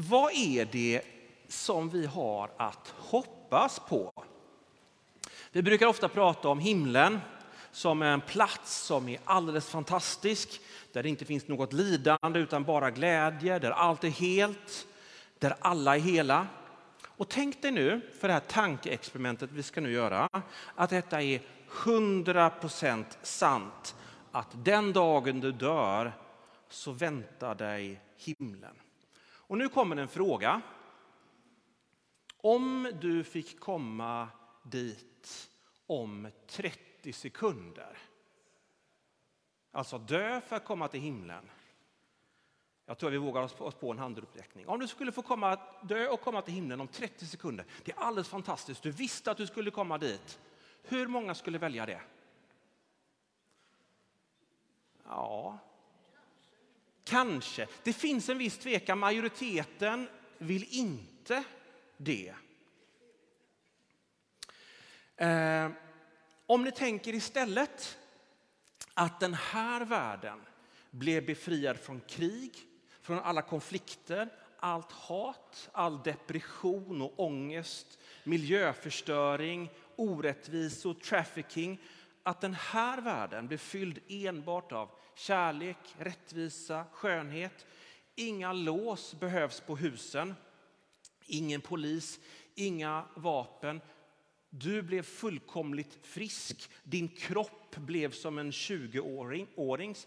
vad är det som vi har att hoppas på? Vi brukar ofta prata om himlen som en plats som är alldeles fantastisk, där det inte finns något lidande utan bara glädje, där allt är helt, där alla är hela. Och tänk dig nu, för det här tankeexperimentet vi ska nu göra, att detta är 100% sant. Att den dagen du dör så väntar dig himlen. Och nu kommer en fråga. Om du fick komma dit om 30 sekunder, alltså dö för att komma till himlen. Jag tror vi vågar oss på en handuppräckning. Om du skulle få komma, dö och komma till himlen om 30 sekunder, det är alldeles fantastiskt. Du visste att du skulle komma dit. Hur många skulle välja det? Ja, kanske. Det finns en viss tvekan. Majoriteten vill inte det. Eh, om ni tänker istället att den här världen blev befriad från krig, från alla konflikter, allt hat, all depression och ångest, miljöförstöring, orättvisor, trafficking. Att den här världen blir fylld enbart av kärlek, rättvisa, skönhet. Inga lås behövs på husen, ingen polis, inga vapen. Du blev fullkomligt frisk. Din kropp blev som en 20-årings.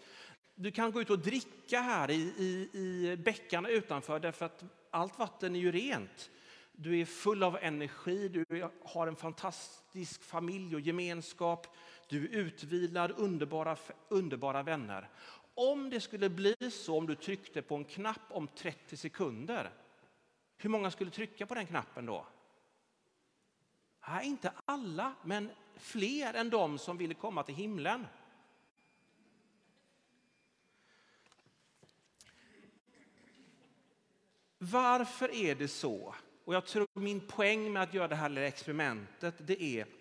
Du kan gå ut och dricka här i, i, i bäckarna utanför därför att allt vatten är ju rent. Du är full av energi, du har en fantastisk familj och gemenskap. Du är utvilad, underbara, underbara vänner. Om det skulle bli så om du tryckte på en knapp om 30 sekunder, hur många skulle trycka på den knappen då? Nej, inte alla, men fler än de som ville komma till himlen. Varför är det så? Och jag tror min poäng med att göra det här lilla experimentet det är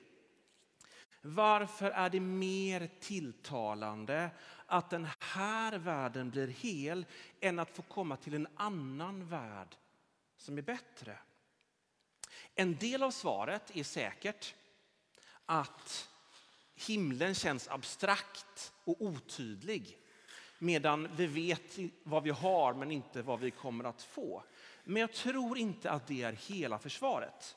varför är det mer tilltalande att den här världen blir hel än att få komma till en annan värld som är bättre? En del av svaret är säkert att himlen känns abstrakt och otydlig medan vi vet vad vi har men inte vad vi kommer att få. Men jag tror inte att det är hela försvaret.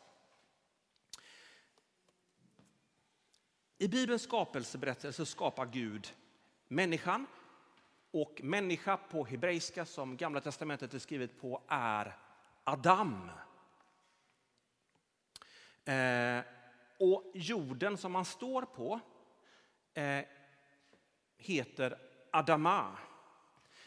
I Bibelns skapelseberättelse skapar Gud människan och människa på hebreiska som Gamla testamentet är skrivet på är Adam. Eh, och jorden som man står på eh, heter Adama.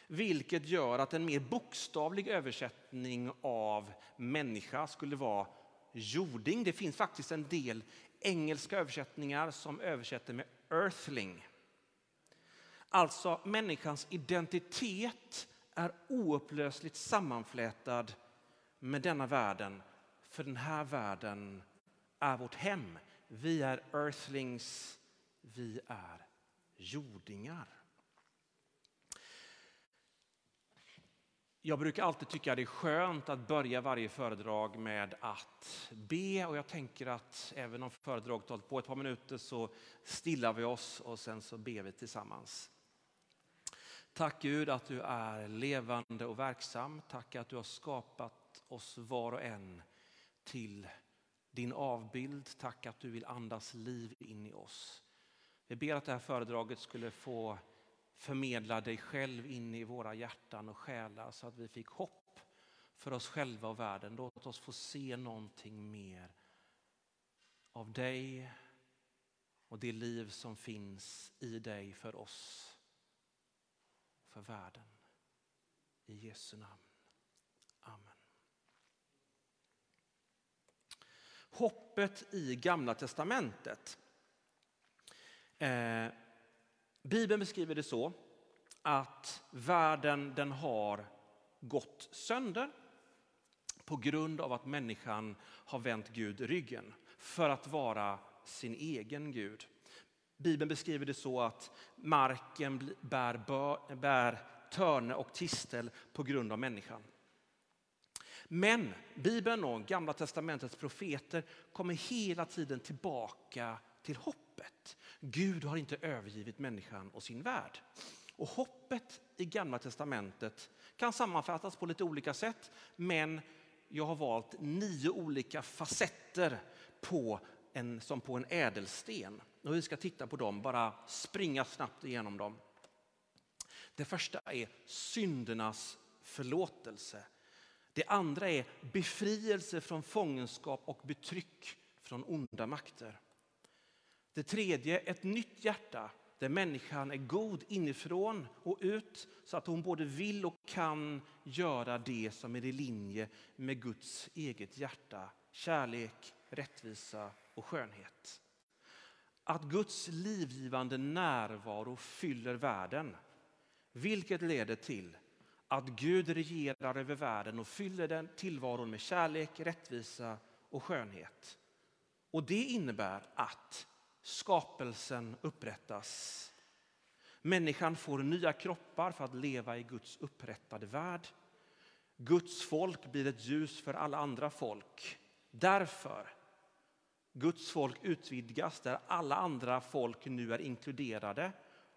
Vilket gör att en mer bokstavlig översättning av människa skulle vara jording. Det finns faktiskt en del engelska översättningar som översätter med earthling. Alltså människans identitet är oupplösligt sammanflätad med denna världen. För den här världen är vårt hem. Vi är earthlings, vi är jordingar. Jag brukar alltid tycka det är skönt att börja varje föredrag med att be och jag tänker att även om föredraget hållit på ett par minuter så stillar vi oss och sen så ber vi tillsammans. Tack Gud att du är levande och verksam. Tack att du har skapat oss var och en till din avbild. Tack att du vill andas liv in i oss. Vi ber att det här föredraget skulle få förmedla dig själv in i våra hjärtan och själar så att vi fick hopp för oss själva och världen. Låt oss få se någonting mer av dig och det liv som finns i dig för oss, för världen. I Jesu namn. Amen. Hoppet i Gamla testamentet. Eh, Bibeln beskriver det så att världen den har gått sönder på grund av att människan har vänt Gud ryggen för att vara sin egen Gud. Bibeln beskriver det så att marken bär, bär törne och tistel på grund av människan. Men Bibeln och Gamla testamentets profeter kommer hela tiden tillbaka till hoppet. Gud har inte övergivit människan och sin värld. Och hoppet i Gamla testamentet kan sammanfattas på lite olika sätt, men jag har valt nio olika facetter på en, som på en ädelsten. Och vi ska titta på dem, bara springa snabbt igenom dem. Det första är syndernas förlåtelse. Det andra är befrielse från fångenskap och betryck från onda makter. Det tredje, ett nytt hjärta där människan är god inifrån och ut så att hon både vill och kan göra det som är i linje med Guds eget hjärta. Kärlek, rättvisa och skönhet. Att Guds livgivande närvaro fyller världen vilket leder till att Gud regerar över världen och fyller den tillvaron med kärlek, rättvisa och skönhet. Och det innebär att skapelsen upprättas. Människan får nya kroppar för att leva i Guds upprättade värld. Guds folk blir ett ljus för alla andra folk. Därför Guds folk utvidgas där alla andra folk nu är inkluderade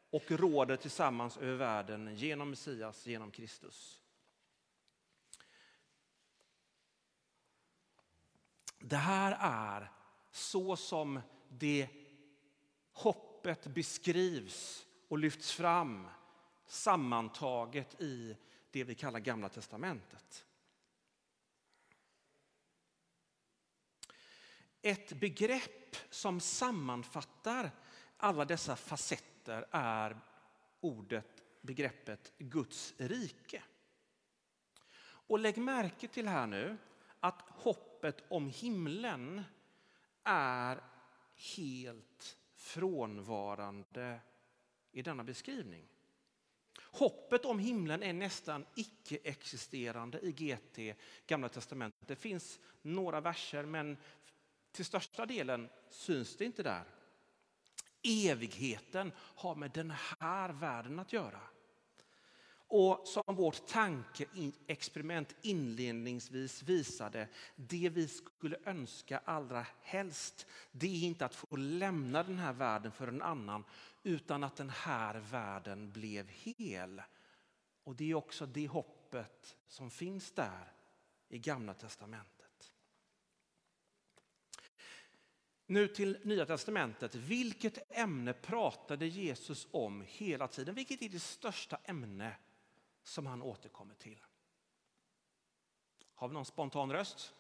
och råder tillsammans över världen genom Messias, genom Kristus. Det här är så som det hoppet beskrivs och lyfts fram sammantaget i det vi kallar Gamla testamentet. Ett begrepp som sammanfattar alla dessa facetter är ordet, begreppet Guds rike. Och lägg märke till här nu att hoppet om himlen är helt frånvarande i denna beskrivning. Hoppet om himlen är nästan icke-existerande i GT, Gamla testamentet. Det finns några verser, men till största delen syns det inte där. Evigheten har med den här världen att göra. Och som vårt tankeexperiment inledningsvis visade, det vi skulle önska allra helst, det är inte att få lämna den här världen för en annan, utan att den här världen blev hel. Och det är också det hoppet som finns där i Gamla testamentet. Nu till Nya testamentet. Vilket ämne pratade Jesus om hela tiden? Vilket är det största ämne som han återkommer till? Har vi någon spontan röst?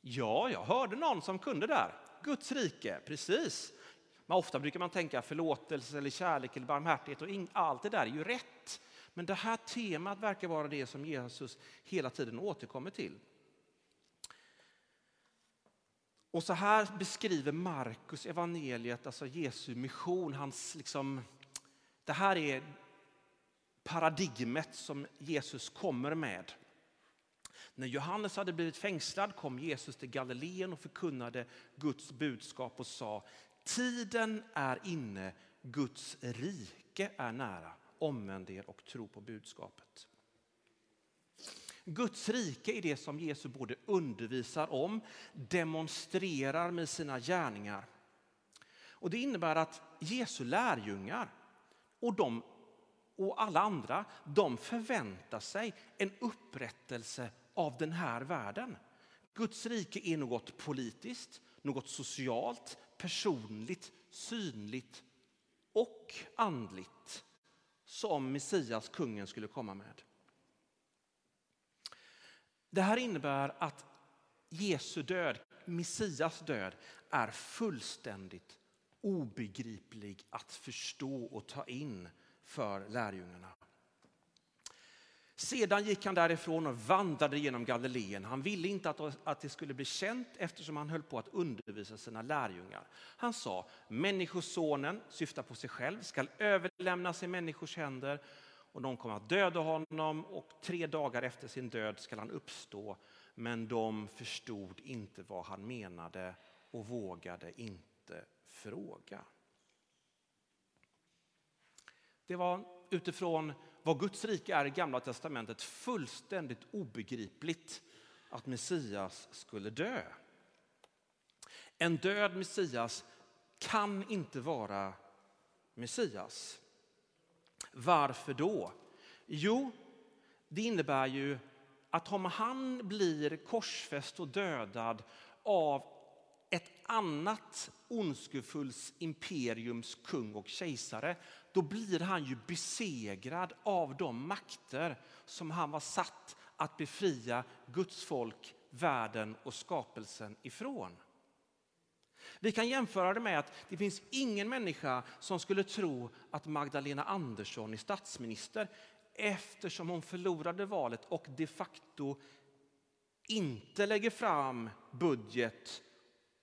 Ja, jag hörde någon som kunde där. Guds rike, precis. Men ofta brukar man tänka förlåtelse, eller kärlek eller barmhärtighet och allt det där är ju rätt. Men det här temat verkar vara det som Jesus hela tiden återkommer till. Och så här beskriver Markus evangeliet, alltså Jesu mission, hans liksom, det här är paradigmet som Jesus kommer med. När Johannes hade blivit fängslad kom Jesus till Galileen och förkunnade Guds budskap och sa Tiden är inne, Guds rike är nära. Omvänd er och tro på budskapet. Guds rike är det som Jesus både undervisar om, demonstrerar med sina gärningar. Och Det innebär att Jesu lärjungar och, de, och alla andra de förväntar sig en upprättelse av den här världen. Guds rike är något politiskt, något socialt, personligt, synligt och andligt som Messias, kungen, skulle komma med. Det här innebär att Jesu död, Messias död, är fullständigt obegriplig att förstå och ta in för lärjungarna. Sedan gick han därifrån och vandrade genom Galileen. Han ville inte att det skulle bli känt eftersom han höll på att undervisa sina lärjungar. Han sa, Människosonen, syftar på sig själv, skall överlämnas i människors händer och de kommer att döda honom och tre dagar efter sin död skall han uppstå. Men de förstod inte vad han menade och vågade inte fråga. Det var utifrån vad Guds rike är i Gamla testamentet fullständigt obegripligt att Messias skulle dö. En död Messias kan inte vara Messias. Varför då? Jo, det innebär ju att om han blir korsfäst och dödad av ett annat ondskefullt imperiums kung och kejsare, då blir han ju besegrad av de makter som han var satt att befria Guds folk, världen och skapelsen ifrån. Vi kan jämföra det med att det finns ingen människa som skulle tro att Magdalena Andersson är statsminister eftersom hon förlorade valet och de facto inte lägger fram budget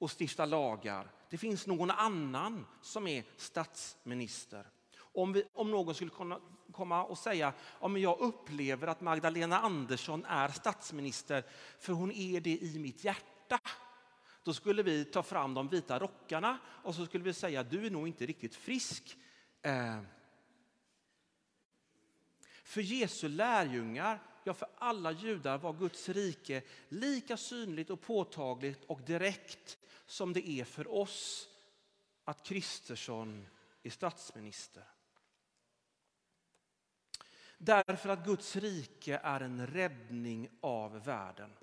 och stiftar lagar. Det finns någon annan som är statsminister. Om, vi, om någon skulle kunna komma och säga om jag upplever att Magdalena Andersson är statsminister för hon är det i mitt hjärta. Då skulle vi ta fram de vita rockarna och så skulle vi säga du är nog inte riktigt frisk. Eh. För Jesu lärjungar, ja för alla judar var Guds rike lika synligt och påtagligt och direkt som det är för oss att Kristersson är statsminister. Därför att Guds rike är en räddning av världen.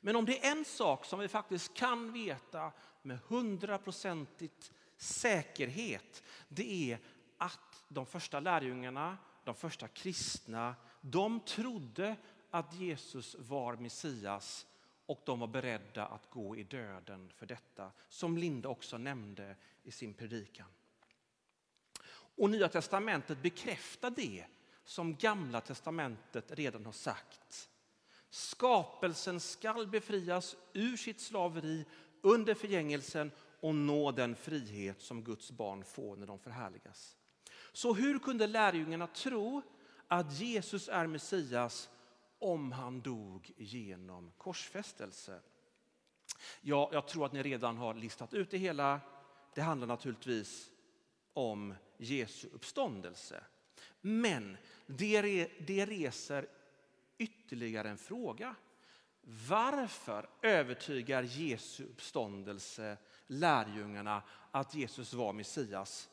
Men om det är en sak som vi faktiskt kan veta med hundraprocentigt säkerhet, det är att de första lärjungarna, de första kristna, de trodde att Jesus var Messias och de var beredda att gå i döden för detta, som Linda också nämnde i sin predikan. Och Nya testamentet bekräftar det som Gamla testamentet redan har sagt. Skapelsen skall befrias ur sitt slaveri under förgängelsen och nå den frihet som Guds barn får när de förhärligas. Så hur kunde lärjungarna tro att Jesus är Messias om han dog genom korsfästelse? Ja, jag tror att ni redan har listat ut det hela. Det handlar naturligtvis om Jesu uppståndelse. Men det, det reser ytterligare en fråga. Varför övertygar Jesu uppståndelse lärjungarna att Jesus var Messias?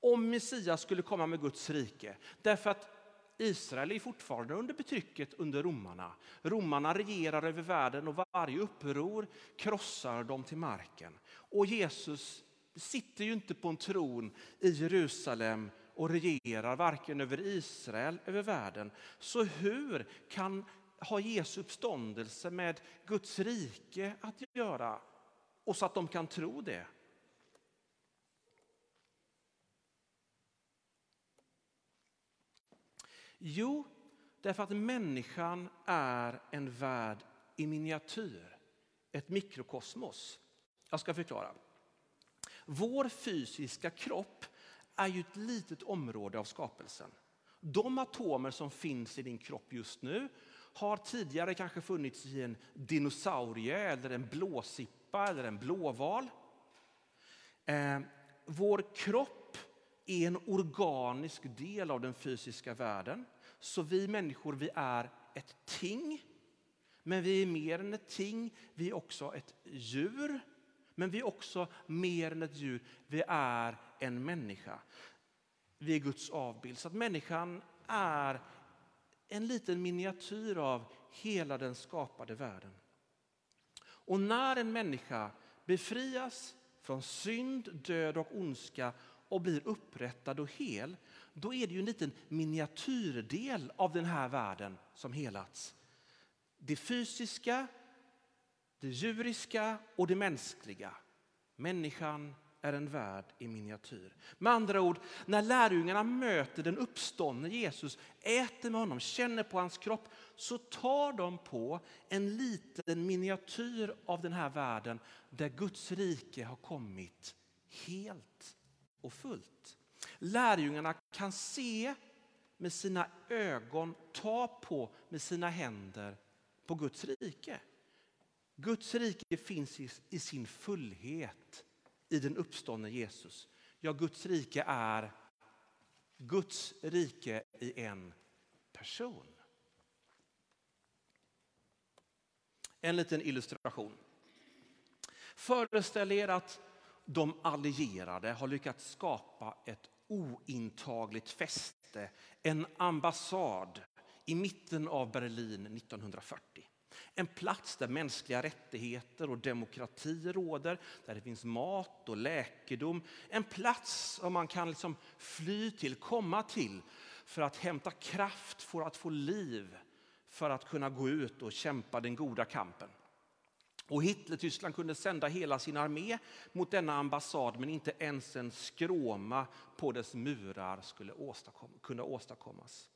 Om Messias skulle komma med Guds rike. Därför att Israel är fortfarande under betrycket under romarna. Romarna regerar över världen och varje uppror krossar dem till marken. Och Jesus sitter ju inte på en tron i Jerusalem och regerar varken över Israel eller världen. Så hur kan ha Jesu uppståndelse med Guds rike att göra? Och så att de kan tro det. Jo, därför att människan är en värld i miniatyr, ett mikrokosmos. Jag ska förklara. Vår fysiska kropp är ju ett litet område av skapelsen. De atomer som finns i din kropp just nu har tidigare kanske funnits i en dinosaurie, eller en blåsippa eller en blåval. Eh, vår kropp är en organisk del av den fysiska världen. Så vi människor vi är ett ting. Men vi är mer än ett ting, vi är också ett djur. Men vi är också mer än ett djur, vi är en människa. Vi är Guds avbild. Så att människan är en liten miniatyr av hela den skapade världen. Och när en människa befrias från synd, död och ondska och blir upprättad och hel, då är det ju en liten miniatyrdel av den här världen som helats. Det fysiska, det djuriska och det mänskliga. Människan är en värld i miniatyr. Med andra ord, när lärjungarna möter den uppståndne Jesus, äter med honom, känner på hans kropp, så tar de på en liten miniatyr av den här världen där Guds rike har kommit helt och fullt. Lärjungarna kan se med sina ögon, ta på med sina händer på Guds rike. Guds rike finns i sin fullhet i den uppståndne Jesus. Ja, Guds rike är Guds rike i en person. En liten illustration. Föreställ er att de allierade har lyckats skapa ett ointagligt fäste, en ambassad i mitten av Berlin 1940. En plats där mänskliga rättigheter och demokrati råder, där det finns mat och läkedom. En plats som man kan liksom fly till, komma till för att hämta kraft, för att få liv, för att kunna gå ut och kämpa den goda kampen. Och Hitler-Tyskland kunde sända hela sin armé mot denna ambassad men inte ens en skråma på dess murar skulle åstadkom kunna åstadkommas.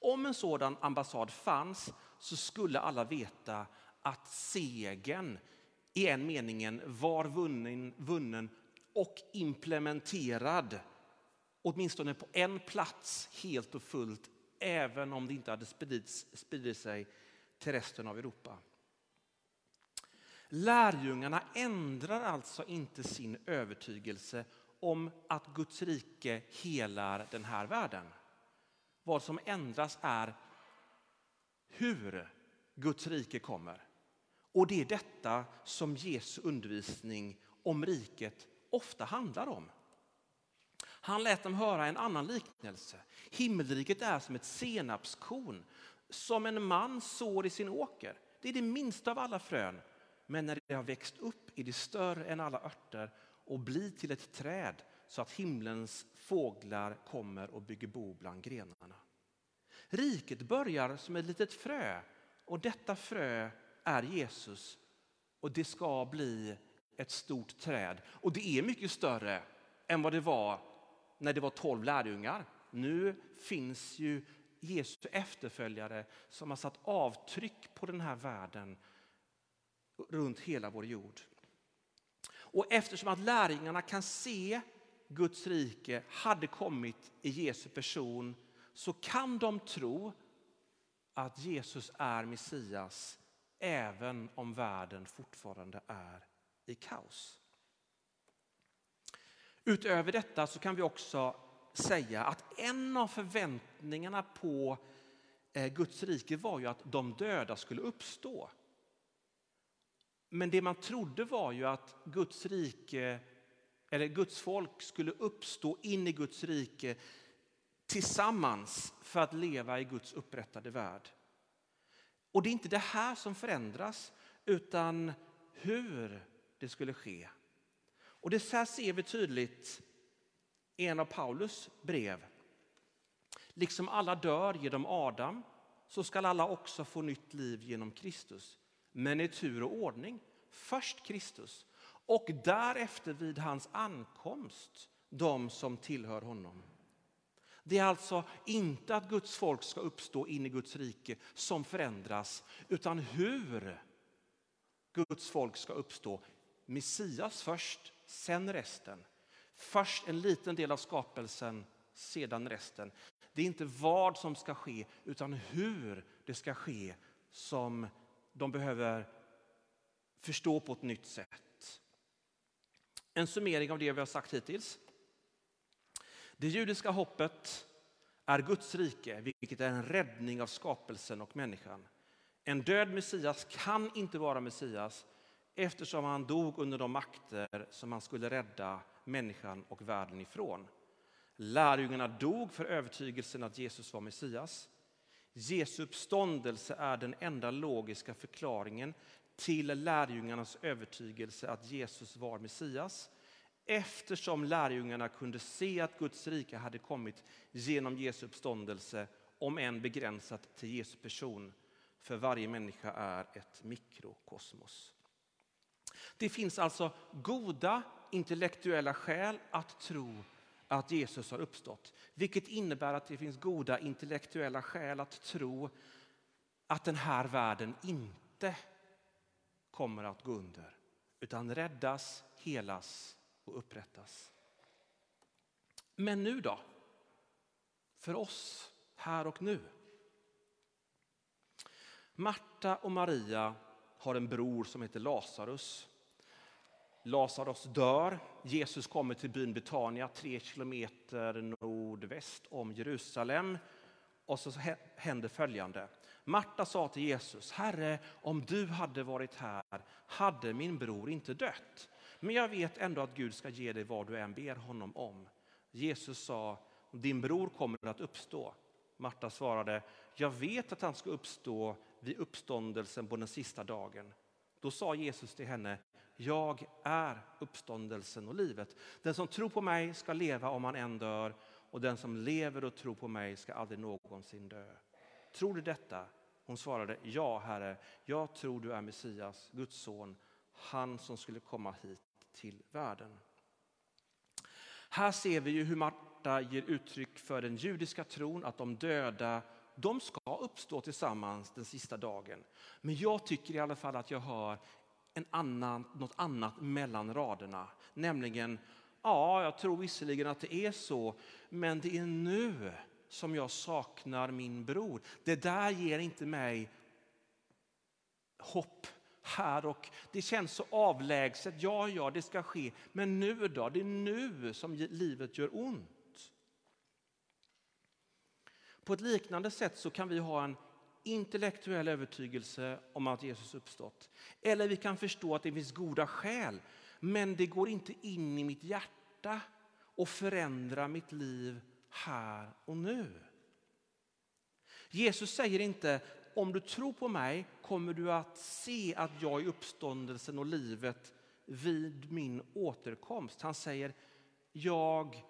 Om en sådan ambassad fanns så skulle alla veta att segern i en meningen var vunnen, vunnen och implementerad åtminstone på en plats helt och fullt även om det inte hade spridit sig till resten av Europa. Lärjungarna ändrar alltså inte sin övertygelse om att Guds rike helar den här världen. Vad som ändras är hur Guds rike kommer. Och det är detta som Jesu undervisning om riket ofta handlar om. Han lät dem höra en annan liknelse. Himmelriket är som ett senapskorn som en man sår i sin åker. Det är det minsta av alla frön. Men när det har växt upp är det större än alla örter och blir till ett träd så att himlens fåglar kommer och bygger bo bland grenarna. Riket börjar som ett litet frö och detta frö är Jesus och det ska bli ett stort träd. Och det är mycket större än vad det var när det var tolv lärjungar. Nu finns ju Jesu efterföljare som har satt avtryck på den här världen runt hela vår jord. Och eftersom att lärjungarna kan se Guds rike hade kommit i Jesu person så kan de tro att Jesus är Messias även om världen fortfarande är i kaos. Utöver detta så kan vi också säga att en av förväntningarna på eh, Guds rike var ju att de döda skulle uppstå. Men det man trodde var ju att Guds rike, eller Guds folk skulle uppstå in i Guds rike tillsammans för att leva i Guds upprättade värld. Och det är inte det här som förändras, utan hur det skulle ske. Och det här ser vi tydligt i en av Paulus brev. Liksom alla dör genom Adam så skall alla också få nytt liv genom Kristus. Men i tur och ordning. Först Kristus och därefter vid hans ankomst de som tillhör honom. Det är alltså inte att Guds folk ska uppstå in i Guds rike som förändras utan hur Guds folk ska uppstå. Messias först, sen resten. Först en liten del av skapelsen, sedan resten. Det är inte vad som ska ske utan hur det ska ske som de behöver förstå på ett nytt sätt. En summering av det vi har sagt hittills. Det judiska hoppet är Guds rike, vilket är en räddning av skapelsen och människan. En död Messias kan inte vara Messias eftersom han dog under de makter som han skulle rädda människan och världen ifrån. Lärjungarna dog för övertygelsen att Jesus var Messias. Jesu uppståndelse är den enda logiska förklaringen till lärjungarnas övertygelse att Jesus var Messias eftersom lärjungarna kunde se att Guds rike hade kommit genom Jesu uppståndelse om än begränsat till Jesu person. För varje människa är ett mikrokosmos. Det finns alltså goda intellektuella skäl att tro att Jesus har uppstått. Vilket innebär att det finns goda intellektuella skäl att tro att den här världen inte kommer att gå under utan räddas, helas och upprättas. Men nu då? För oss här och nu. Marta och Maria har en bror som heter Lazarus. Lazarus dör. Jesus kommer till byn Betania, tre kilometer nordväst om Jerusalem. Och så händer följande. Marta sa till Jesus, Herre, om du hade varit här hade min bror inte dött. Men jag vet ändå att Gud ska ge dig vad du än ber honom om. Jesus sa, din bror kommer att uppstå. Marta svarade, jag vet att han ska uppstå vid uppståndelsen på den sista dagen. Då sa Jesus till henne, jag är uppståndelsen och livet. Den som tror på mig ska leva om han än dör och den som lever och tror på mig ska aldrig någonsin dö. Tror du detta? Hon svarade, ja Herre, jag tror du är Messias, Guds son, han som skulle komma hit till världen. Här ser vi ju hur Marta ger uttryck för den judiska tron att de döda de ska uppstå tillsammans den sista dagen. Men jag tycker i alla fall att jag hör en annan, något annat mellan raderna. Nämligen, ja, jag tror visserligen att det är så, men det är nu som jag saknar min bror. Det där ger inte mig hopp här och det känns så avlägset. Ja, ja, det ska ske. Men nu då? Det är nu som livet gör ont. På ett liknande sätt så kan vi ha en intellektuell övertygelse om att Jesus uppstått. Eller vi kan förstå att det finns goda skäl, men det går inte in i mitt hjärta och förändrar mitt liv här och nu. Jesus säger inte om du tror på mig kommer du att se att jag är uppståndelsen och livet vid min återkomst. Han säger jag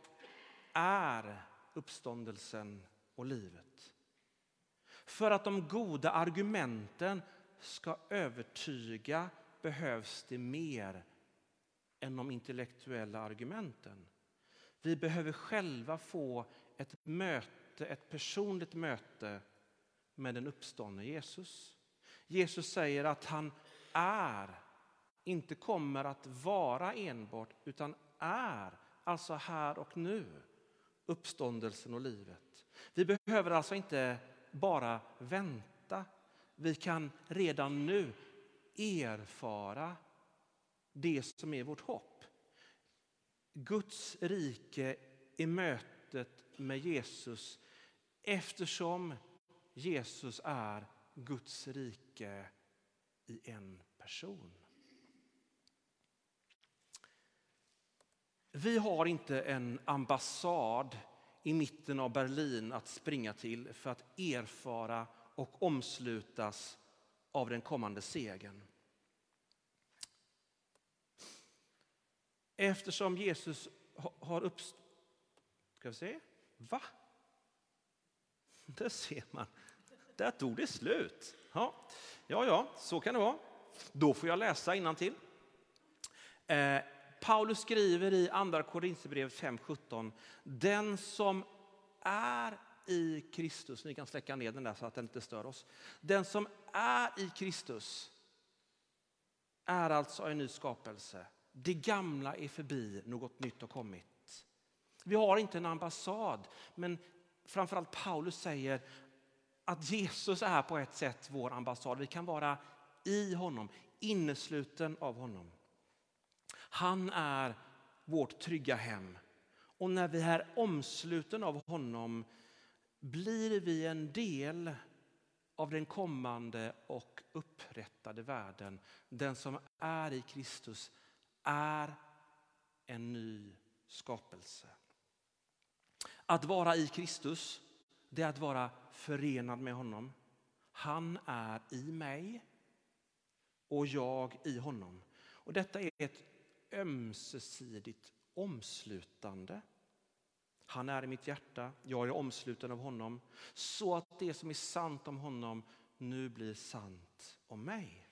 är uppståndelsen och livet. För att de goda argumenten ska övertyga behövs det mer än de intellektuella argumenten. Vi behöver själva få ett möte, ett personligt möte med den uppståndne Jesus. Jesus säger att han är, inte kommer att vara enbart, utan är, alltså här och nu, uppståndelsen och livet. Vi behöver alltså inte bara vänta. Vi kan redan nu erfara det som är vårt hopp. Guds rike i mötet med Jesus eftersom Jesus är Guds rike i en person. Vi har inte en ambassad i mitten av Berlin att springa till för att erfara och omslutas av den kommande segern. Eftersom Jesus har uppstått... Ska vi se? Va? Där ser man. Där tog det slut. Ja, ja, ja så kan det vara. Då får jag läsa till. Paulus skriver i Andra Korinthierbrevet 5.17. Den som är i Kristus, ni kan släcka ner den där så att den inte stör oss. Den som är i Kristus är alltså en ny skapelse. Det gamla är förbi, något nytt har kommit. Vi har inte en ambassad, men framförallt Paulus säger att Jesus är på ett sätt vår ambassad. Vi kan vara i honom, innesluten av honom. Han är vårt trygga hem. Och när vi är omsluten av honom blir vi en del av den kommande och upprättade världen. Den som är i Kristus är en ny skapelse. Att vara i Kristus det är att vara förenad med honom. Han är i mig och jag i honom. Och Detta är ett ömsesidigt omslutande. Han är i mitt hjärta, jag är omsluten av honom så att det som är sant om honom nu blir sant om mig.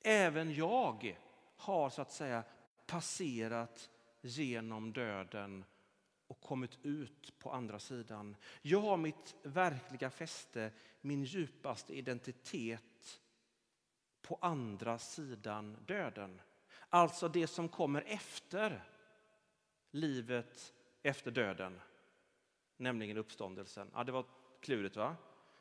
Även jag har så att säga passerat genom döden och kommit ut på andra sidan. Jag har mitt verkliga fäste, min djupaste identitet på andra sidan döden. Alltså det som kommer efter livet efter döden, nämligen uppståndelsen. Ja, det var klurigt va?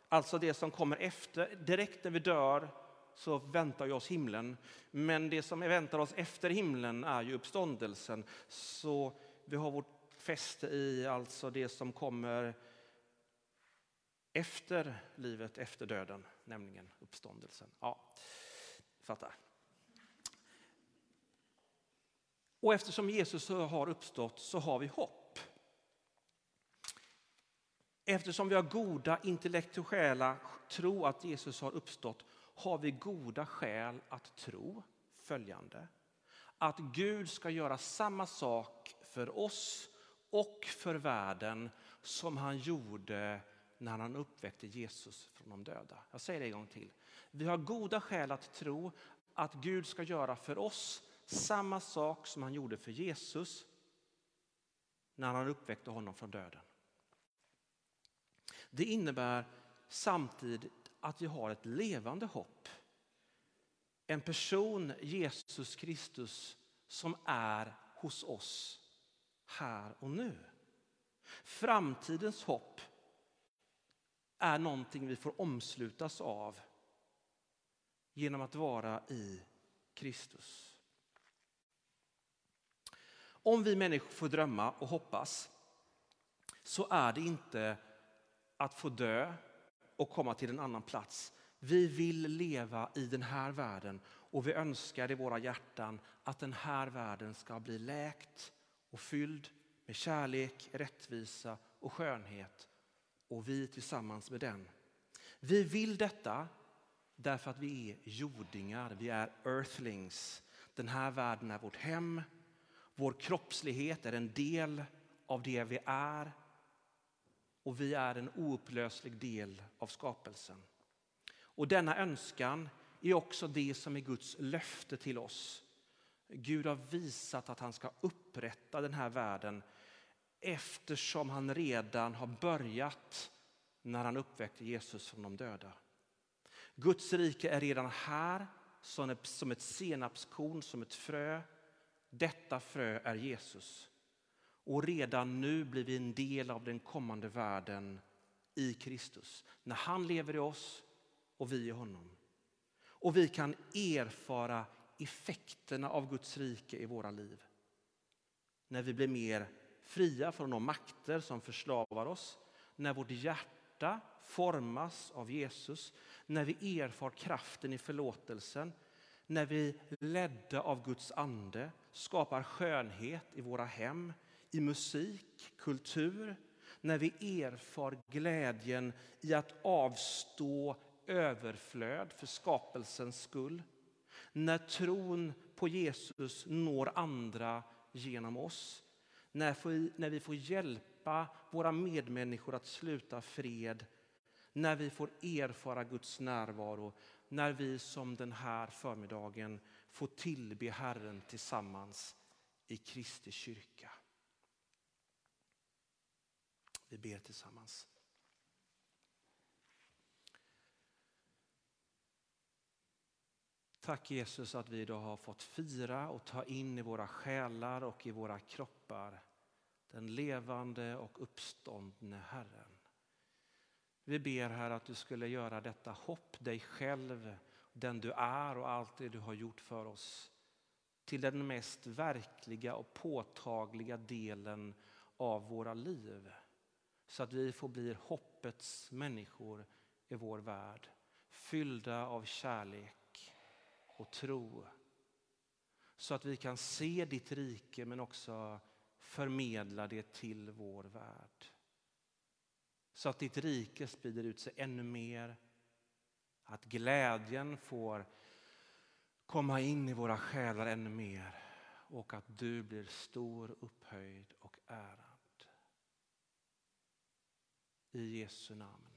Alltså det som kommer efter, direkt när vi dör så väntar ju oss himlen. Men det som väntar oss efter himlen är ju uppståndelsen. Så vi har vårt fäste i alltså det som kommer efter livet, efter döden, nämligen uppståndelsen. Ja, fattar. Och eftersom Jesus har uppstått så har vi hopp. Eftersom vi har goda intellektuella tro att Jesus har uppstått har vi goda skäl att tro följande. Att Gud ska göra samma sak för oss och för världen som han gjorde när han uppväckte Jesus från de döda. Jag säger det en gång till. Vi har goda skäl att tro att Gud ska göra för oss samma sak som han gjorde för Jesus när han uppväckte honom från döden. Det innebär samtidigt att vi har ett levande hopp. En person, Jesus Kristus, som är hos oss här och nu. Framtidens hopp är någonting vi får omslutas av genom att vara i Kristus. Om vi människor får drömma och hoppas så är det inte att få dö och komma till en annan plats. Vi vill leva i den här världen och vi önskar i våra hjärtan att den här världen ska bli läkt och fylld med kärlek, rättvisa och skönhet och vi tillsammans med den. Vi vill detta därför att vi är jordingar, vi är earthlings. Den här världen är vårt hem. Vår kroppslighet är en del av det vi är och vi är en oupplöslig del av skapelsen. Och denna önskan är också det som är Guds löfte till oss. Gud har visat att han ska upprätta den här världen eftersom han redan har börjat när han uppväckte Jesus från de döda. Guds rike är redan här som ett senapskorn, som ett frö. Detta frö är Jesus. Och redan nu blir vi en del av den kommande världen i Kristus. När han lever i oss och vi i honom. Och vi kan erfara effekterna av Guds rike i våra liv. När vi blir mer fria från de makter som förslavar oss. När vårt hjärta formas av Jesus. När vi erfar kraften i förlåtelsen. När vi ledda av Guds ande skapar skönhet i våra hem i musik, kultur, när vi erfar glädjen i att avstå överflöd för skapelsens skull. När tron på Jesus når andra genom oss. När vi får hjälpa våra medmänniskor att sluta fred. När vi får erfara Guds närvaro. När vi som den här förmiddagen få tillbe Herren tillsammans i Kristi kyrka. Vi ber tillsammans. Tack Jesus att vi idag har fått fira och ta in i våra själar och i våra kroppar den levande och uppståndne Herren. Vi ber här att du skulle göra detta hopp, dig själv, den du är och allt det du har gjort för oss till den mest verkliga och påtagliga delen av våra liv så att vi får bli hoppets människor i vår värld. Fyllda av kärlek och tro. Så att vi kan se ditt rike men också förmedla det till vår värld. Så att ditt rike sprider ut sig ännu mer. Att glädjen får komma in i våra själar ännu mer och att du blir stor, upphöjd och ärad. I Jesu namn.